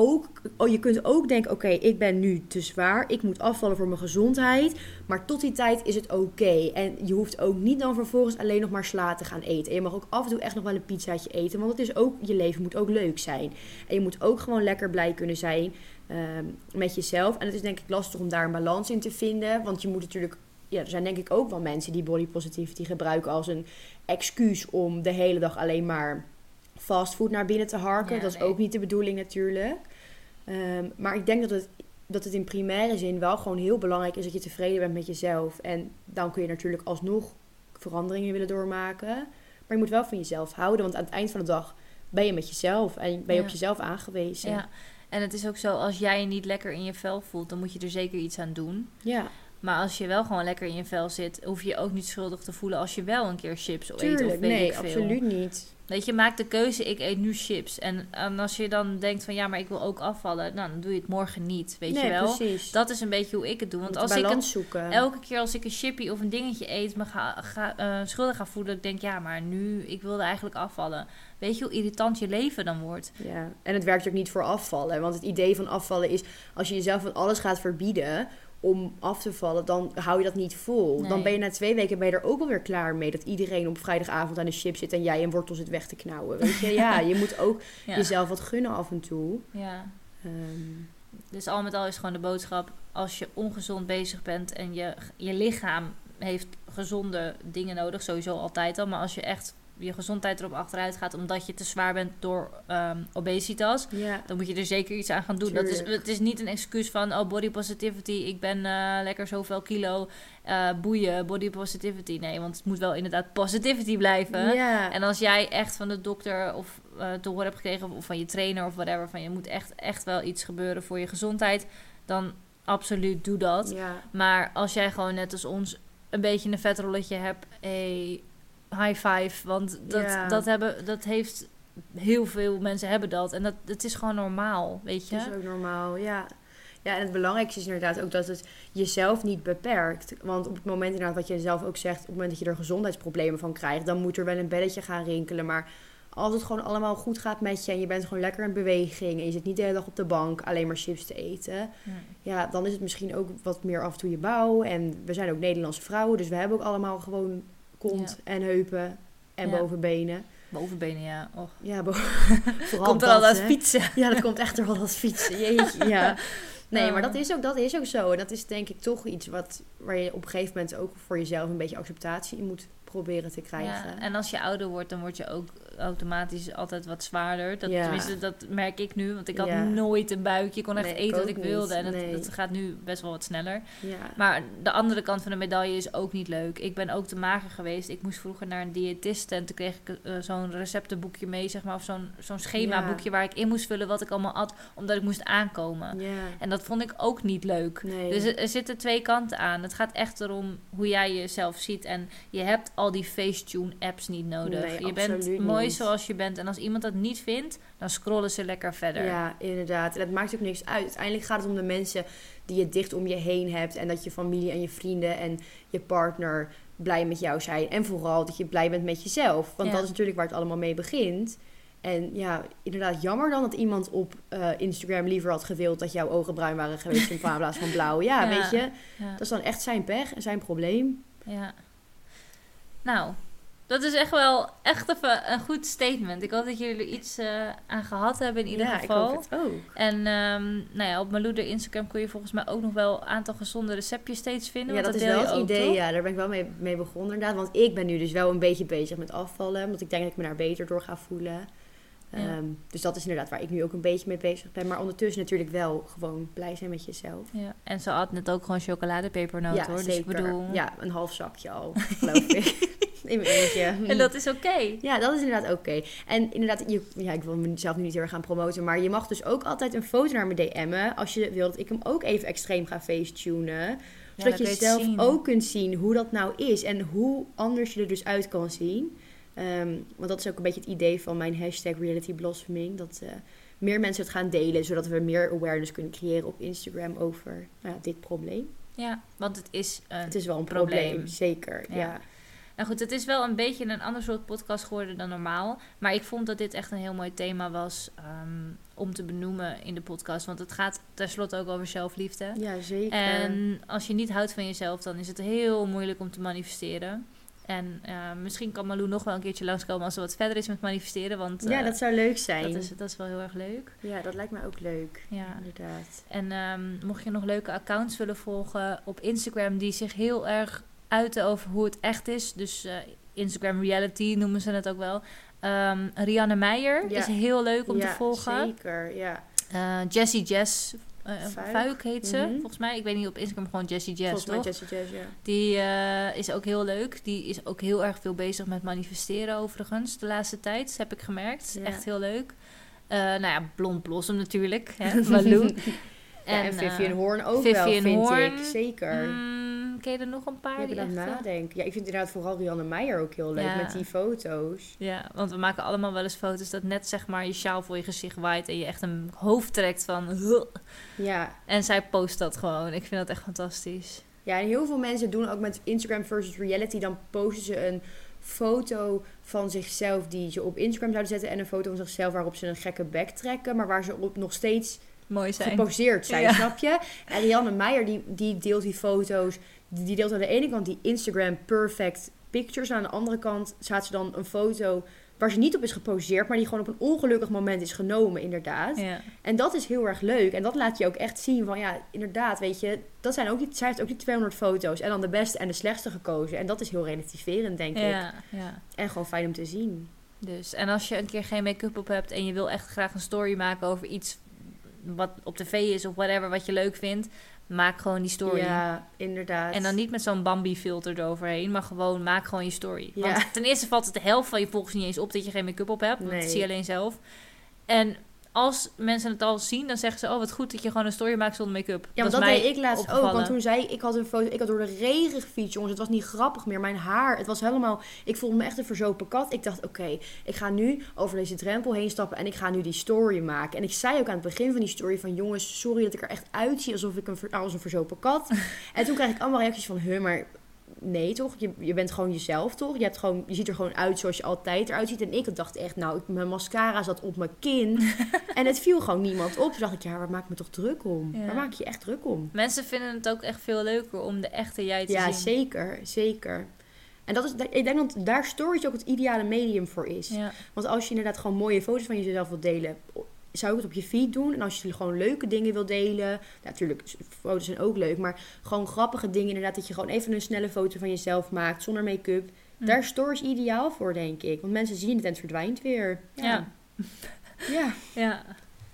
ook, oh, je kunt ook denken, oké, ik ben nu te zwaar. Ik moet afvallen voor mijn gezondheid. Maar tot die tijd is het oké. En je hoeft ook niet dan vervolgens alleen nog maar sla te gaan eten. En je mag ook af en toe echt nog wel een pizzaatje eten. Want het is ook, je leven moet ook leuk zijn. En je moet ook gewoon lekker blij kunnen zijn ehm, met jezelf. En het is denk ik lastig om daar een balans in te vinden. Want je moet natuurlijk... Ja, er zijn denk ik ook wel mensen die body positivity gebruiken als een excuus om de hele dag alleen maar fastfood naar binnen te harken. Ja, dat is nee. ook niet de bedoeling natuurlijk. Ehm, maar ik denk dat het dat het in primaire zin wel gewoon heel belangrijk is dat je tevreden bent met jezelf. En dan kun je natuurlijk alsnog veranderingen willen doormaken. Maar je moet wel van jezelf houden, want aan het eind van de dag ben je met jezelf en ben je Ja. op jezelf aangewezen. Ja, en het is ook zo, als jij je niet lekker in je vel voelt, dan moet je er zeker iets aan doen. ja. Maar als je wel gewoon lekker in je vel zit, hoef je je ook niet schuldig te voelen als je wel een keer chips eet of weet Nee, ik veel. absoluut niet. Weet je, maak de keuze, ik eet nu chips. En, en als je dan denkt van ja, maar ik wil ook afvallen, nou, dan doe je het morgen niet, weet nee, je wel. precies. Dat is een beetje hoe ik het doe. Want als ik het, zoeken. elke keer als ik een chippy of een dingetje eet, me ga, ga, eh, schuldig ga voelen, ik denk ja, maar nu, ik wilde eigenlijk afvallen. Weet je hoe irritant je leven dan wordt? Ja, en het werkt ook niet voor afvallen. Want het idee van afvallen is, als je jezelf van alles gaat verbieden om af te vallen, dan hou je dat niet vol. Nee. Dan ben je na twee weken ben je er ook alweer klaar mee dat iedereen op vrijdagavond aan de chip zit en jij een wortel zit weg te knauwen. Weet je, ja, je moet ook Ja. jezelf wat gunnen af en toe. ja. Ehm, Dus al met al is gewoon de boodschap: als je ongezond bezig bent en je, je lichaam heeft gezonde dingen nodig, sowieso altijd al. Maar als je echt je gezondheid erop achteruit gaat omdat je te zwaar bent door ehm, obesitas, ja, dan moet je er zeker iets aan gaan doen. Dat is, het is niet een excuus van oh, body positivity, ik ben eh, lekker zoveel kilo, eh, boeien, body positivity. Nee, want het moet wel inderdaad positivity blijven. ja. En als jij echt van de dokter of eh, te horen hebt gekregen of van je trainer of whatever, van je moet echt, echt wel iets gebeuren voor je gezondheid, dan absoluut doe dat. ja. Maar als jij gewoon net als ons een beetje een vetrolletje hebt, hey, high five, want dat, Ja. dat, hebben, dat heeft heel veel mensen hebben dat en dat het is gewoon normaal, weet je? Dat is ook normaal, ja. Ja, en het belangrijkste is inderdaad ook dat het jezelf niet beperkt. Want op het moment inderdaad wat je zelf ook zegt, op het moment dat je er gezondheidsproblemen van krijgt, dan moet er wel een belletje gaan rinkelen. Maar als het gewoon allemaal goed gaat met je en je bent gewoon lekker in beweging en je zit niet de hele dag op de bank alleen maar chips te eten, Ja. ja, dan is het misschien ook wat meer af en toe je bouw. En we zijn ook Nederlandse vrouwen, dus we hebben ook allemaal gewoon kont en heupen en Ja. bovenbenen. Bovenbenen, ja. Och. Ja, bo- vooral Komt er al als fietsen. Ja, dat komt echt er wel als fietsen. Jeetje, ja. Nee, maar dat is, ook, dat is ook zo. En dat is denk ik toch iets wat, waar je op een gegeven moment ook voor jezelf een beetje acceptatie in moet proberen te krijgen. Ja, en als je ouder wordt, dan word je ook automatisch altijd wat zwaarder. Dat, Ja. Tenminste, dat merk ik nu. Want ik had Ja. nooit een buikje. Ik kon echt Nee, eten wat ik niet. wilde. En Nee. het gaat nu best wel wat sneller. Ja. Maar de andere kant van de medaille is ook niet leuk. Ik ben ook te mager geweest. Ik moest vroeger naar een diëtist. En toen kreeg ik eh, zo'n receptenboekje mee, zeg maar. Of zo'n zo'n schemaboekje waar ik in moest vullen wat ik allemaal at. Omdat ik moest aankomen. En dat vond ik ook niet leuk. Nee. Dus er, er zitten twee kanten aan. Het gaat echt erom hoe jij jezelf ziet. En je hebt al die Facetune apps niet nodig. Nee, je bent mooi zoals je bent. En als iemand dat niet vindt, dan scrollen ze lekker verder. Ja, inderdaad. En dat maakt ook niks uit. Uiteindelijk gaat het om de mensen die je dicht om je heen hebt. En dat je familie en je vrienden en je partner blij met jou zijn. En vooral dat je blij bent met jezelf. Want Ja. dat is natuurlijk waar het allemaal mee begint. En ja, inderdaad, jammer dan dat iemand op eh, Instagram liever had gewild dat jouw ogen bruin waren geweest in plaats van blauw. Ja, Ja. weet je, Ja. dat is dan echt zijn pech en zijn probleem. Ja. Nou, dat is echt wel echt even een goed statement. Ik hoop dat jullie er iets eh, aan gehad hebben in ieder ja, geval. ik hoop het ook. En ehm, nou ja, op mijn Loeder Instagram kun je volgens mij ook nog wel een aantal gezonde receptjes steeds vinden. Ja, dat is wel het idee. toch? Ja, daar ben ik wel mee, mee begonnen inderdaad. Want ik ben nu dus wel een beetje bezig met afvallen. Want ik denk dat ik me daar beter door ga voelen. Ja. Ehm, dus dat is inderdaad waar ik nu ook een beetje mee bezig ben. Maar ondertussen natuurlijk wel gewoon blij zijn met jezelf. Ja, en ze had net ook gewoon chocoladepepernoten ja, hoor. zeker. Dus ik bedoel... Ja, een half zakje al, geloof ik. In mijn eentje. En dat is oké. Ja, dat is inderdaad oké. En inderdaad, je, ja, ik wil mezelf nu niet heel erg gaan promoten. Maar je mag dus ook altijd een foto naar me DM'en. Als je wil dat ik hem ook even extreem ga facetunen. Zodat je zelf ook kunt zien hoe dat nou is. En hoe anders je er dus uit kan zien. Ehm, want dat is ook een beetje het idee van mijn hashtag reality blossoming. Dat eh, meer mensen het gaan delen. Zodat we meer awareness kunnen creëren op Instagram over nou ja, dit probleem. Ja, want het is een... Het is wel een Probleem. probleem, zeker. Ja. Ja. Nou goed, het is wel een beetje een ander soort podcast geworden dan normaal. Maar ik vond dat dit echt een heel mooi thema was ehm, om te benoemen in de podcast. Want het gaat tenslotte ook over zelfliefde. Ja, zeker. En als je niet houdt van jezelf, dan is het heel moeilijk om te manifesteren. En eh, misschien kan Malou nog wel een keertje langskomen als ze wat verder is met manifesteren. Want ja, eh, dat zou leuk zijn. dat, is, dat is wel heel erg leuk. Ja, dat lijkt mij ook leuk. Ja. Inderdaad. En ehm, mocht je nog leuke accounts willen volgen op Instagram die zich heel erg uiten over hoe het echt is. Dus eh, Instagram reality noemen ze het ook wel. Ehm Rianne Meijer Ja. is heel leuk om ja, te volgen. Zeker, ja. Eh, Jessie Jess eh, Fuik? Fuik heet ze, Mhm. volgens mij. Ik weet niet, op Instagram gewoon Jessie Volgens mij ja. Die is ook heel leuk. Die is ook heel erg veel bezig met manifesteren overigens de laatste tijd, heb ik gemerkt. Ja. Echt heel leuk. Eh, nou ja, Blond Blossom natuurlijk, hè, Malou. En, en Vivian Hoorn ook wel, vind ik. Zeker. mm, ken je er nog een paar? Die echt, eh, nadenken. Ja, ik vind inderdaad vooral Rianne Meijer ook heel leuk Ja. met die foto's. Ja, want we maken allemaal wel eens foto's dat net zeg maar je sjaal voor je gezicht waait en je echt een hoofd trekt van... Ja. En zij post dat gewoon. Ik vind dat echt fantastisch. ja, en heel veel mensen doen ook met Instagram versus reality. Dan posten ze een foto van zichzelf die ze op Instagram zouden zetten. En een foto van zichzelf waarop ze een gekke bek trekken. Maar waar ze op nog steeds Mooi zijn. geposeerd zijn, Ja. snap je? En Rianne Meijer, die, die deelt die foto's. Die deelt aan de ene kant die Instagram perfect pictures. En aan de andere kant staat ze dan een foto waar ze niet op is geposeerd. Maar die gewoon op een ongelukkig moment is genomen, inderdaad. Ja. En dat is heel erg leuk. En dat laat je ook echt zien van, ja, inderdaad, weet je. Dat zijn ook die, zij heeft ook die 200 foto's. En dan de beste en de slechtste gekozen. En dat is heel relativerend, denk ik. Ja, ja. En gewoon fijn om te zien. Dus, en als je een keer geen make-up op hebt en je wil echt graag een story maken over iets wat op tv is of whatever wat je leuk vindt, maak gewoon die story. Ja, inderdaad. En dan niet met zo'n Bambi-filter eroverheen, maar gewoon maak gewoon je story. Ja. Want ten eerste valt het de helft van je volgers niet eens op dat je geen make-up op hebt, want Nee. dat zie je alleen zelf. En als mensen het al zien, dan zeggen ze: Oh, wat goed dat je gewoon een story maakt zonder make-up. Ja, dat mij deed ik laatst ook. Want toen zei ik, ik had een foto, ik had door de regen gefietst, jongens. Het was niet grappig meer. Mijn haar, het was helemaal, ik voelde me echt een verzopen kat. Ik dacht, oké, ik ga nu over deze drempel heen stappen en ik ga nu die story maken. En ik zei ook aan het begin van die story van, jongens, sorry dat ik er echt uitzie alsof ik een, ver- als een verzopen kat. en toen kreeg ik allemaal reacties van, huh, maar nee toch? Je, je bent gewoon jezelf toch? Je, hebt gewoon, je ziet er gewoon uit zoals je altijd eruit ziet. En ik dacht echt, nou, mijn mascara zat op mijn kin. en het viel gewoon niemand op. Toen dacht ik, ja, waar maak ik me toch druk om? Ja. Waar maak je je echt druk om? Mensen vinden het ook echt veel leuker om de echte jij te Ja, zien. zeker, zeker. En dat is, ik denk dat daar storage ook het ideale medium voor is. Ja. Want als je inderdaad gewoon mooie foto's van jezelf wilt delen, zou ik het op je feed doen. En als je gewoon leuke dingen wilt delen, ja, natuurlijk, foto's zijn ook leuk, maar gewoon grappige dingen, inderdaad, dat je gewoon even een snelle foto van jezelf maakt zonder make-up. Hm. Daar is storage ideaal voor, denk ik. Want mensen zien het en het verdwijnt weer. Ja. Ja. Ja,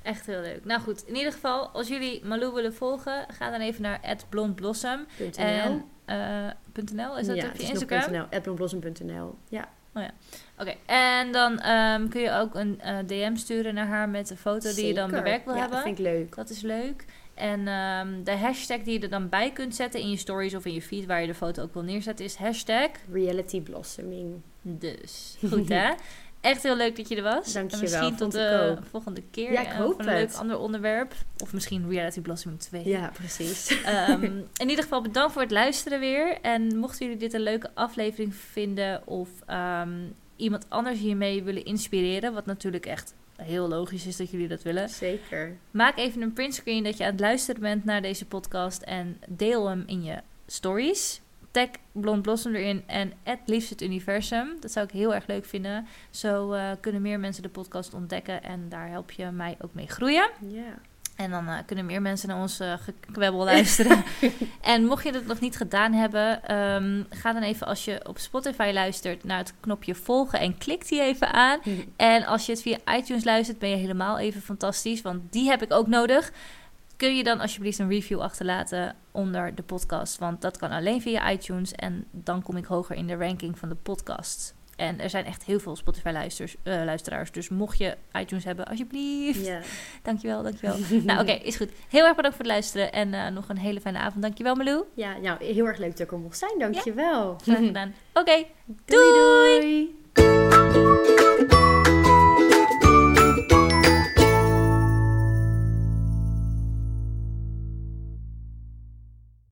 echt heel leuk. Nou goed, in ieder geval, als jullie Malou willen volgen, ga dan even naar @blondblossom .nl. en eh, .nl is dat ja, op het je is Instagram? .nl, @blondblossom.nl. Ja. Oké, en dan ehm, kun je ook een eh, DM sturen naar haar met de foto die je dan bewerkt wil ja, hebben. dat vind ik leuk. Dat is leuk. En ehm, de hashtag die je er dan bij kunt zetten in je stories of in je feed, waar je de foto ook wil neerzetten, is hashtag. Reality blossoming. Dus goed hè? Echt heel leuk dat je er was. Dankjewel, En misschien tot de volgende keer. Ja, ik eh, hoop voor een leuk ander onderwerp. Of misschien Reality Blossoming 2. Ja, precies. Ehm, in ieder geval bedankt voor het luisteren weer. En mochten jullie dit een leuke aflevering vinden of ehm, iemand anders hiermee willen inspireren, wat natuurlijk echt heel logisch is dat jullie dat willen, Zeker. maak even een printscreen dat je aan het luisteren bent naar deze podcast en deel hem in je stories. Tag Blond Blossom erin en het liefst het universum. Dat zou ik heel erg leuk vinden. Zo eh, kunnen meer mensen de podcast ontdekken en daar help je mij ook mee groeien. Ja. En dan eh, kunnen meer mensen naar ons eh, gekwebbel luisteren. en mocht je dat nog niet gedaan hebben, ehm, ga dan even als je op Spotify luistert naar het knopje volgen en klik die even aan. En als je het via iTunes luistert, ben je helemaal even fantastisch, want die heb ik ook nodig. Kun je dan alsjeblieft een review achterlaten onder de podcast? Want dat kan alleen via iTunes en dan kom ik hoger in de ranking van de podcast. En er zijn echt heel veel Spotify-luisteraars. dus mocht je iTunes hebben, alsjeblieft. Ja. Dankjewel, dankjewel. nou, oké, is goed. Heel erg bedankt voor het luisteren en eh, nog een hele fijne avond. Dankjewel, Malou. ja, nou, heel erg leuk dat ik er mocht zijn. Dankjewel. Graag gedaan. Oké, doei. doei.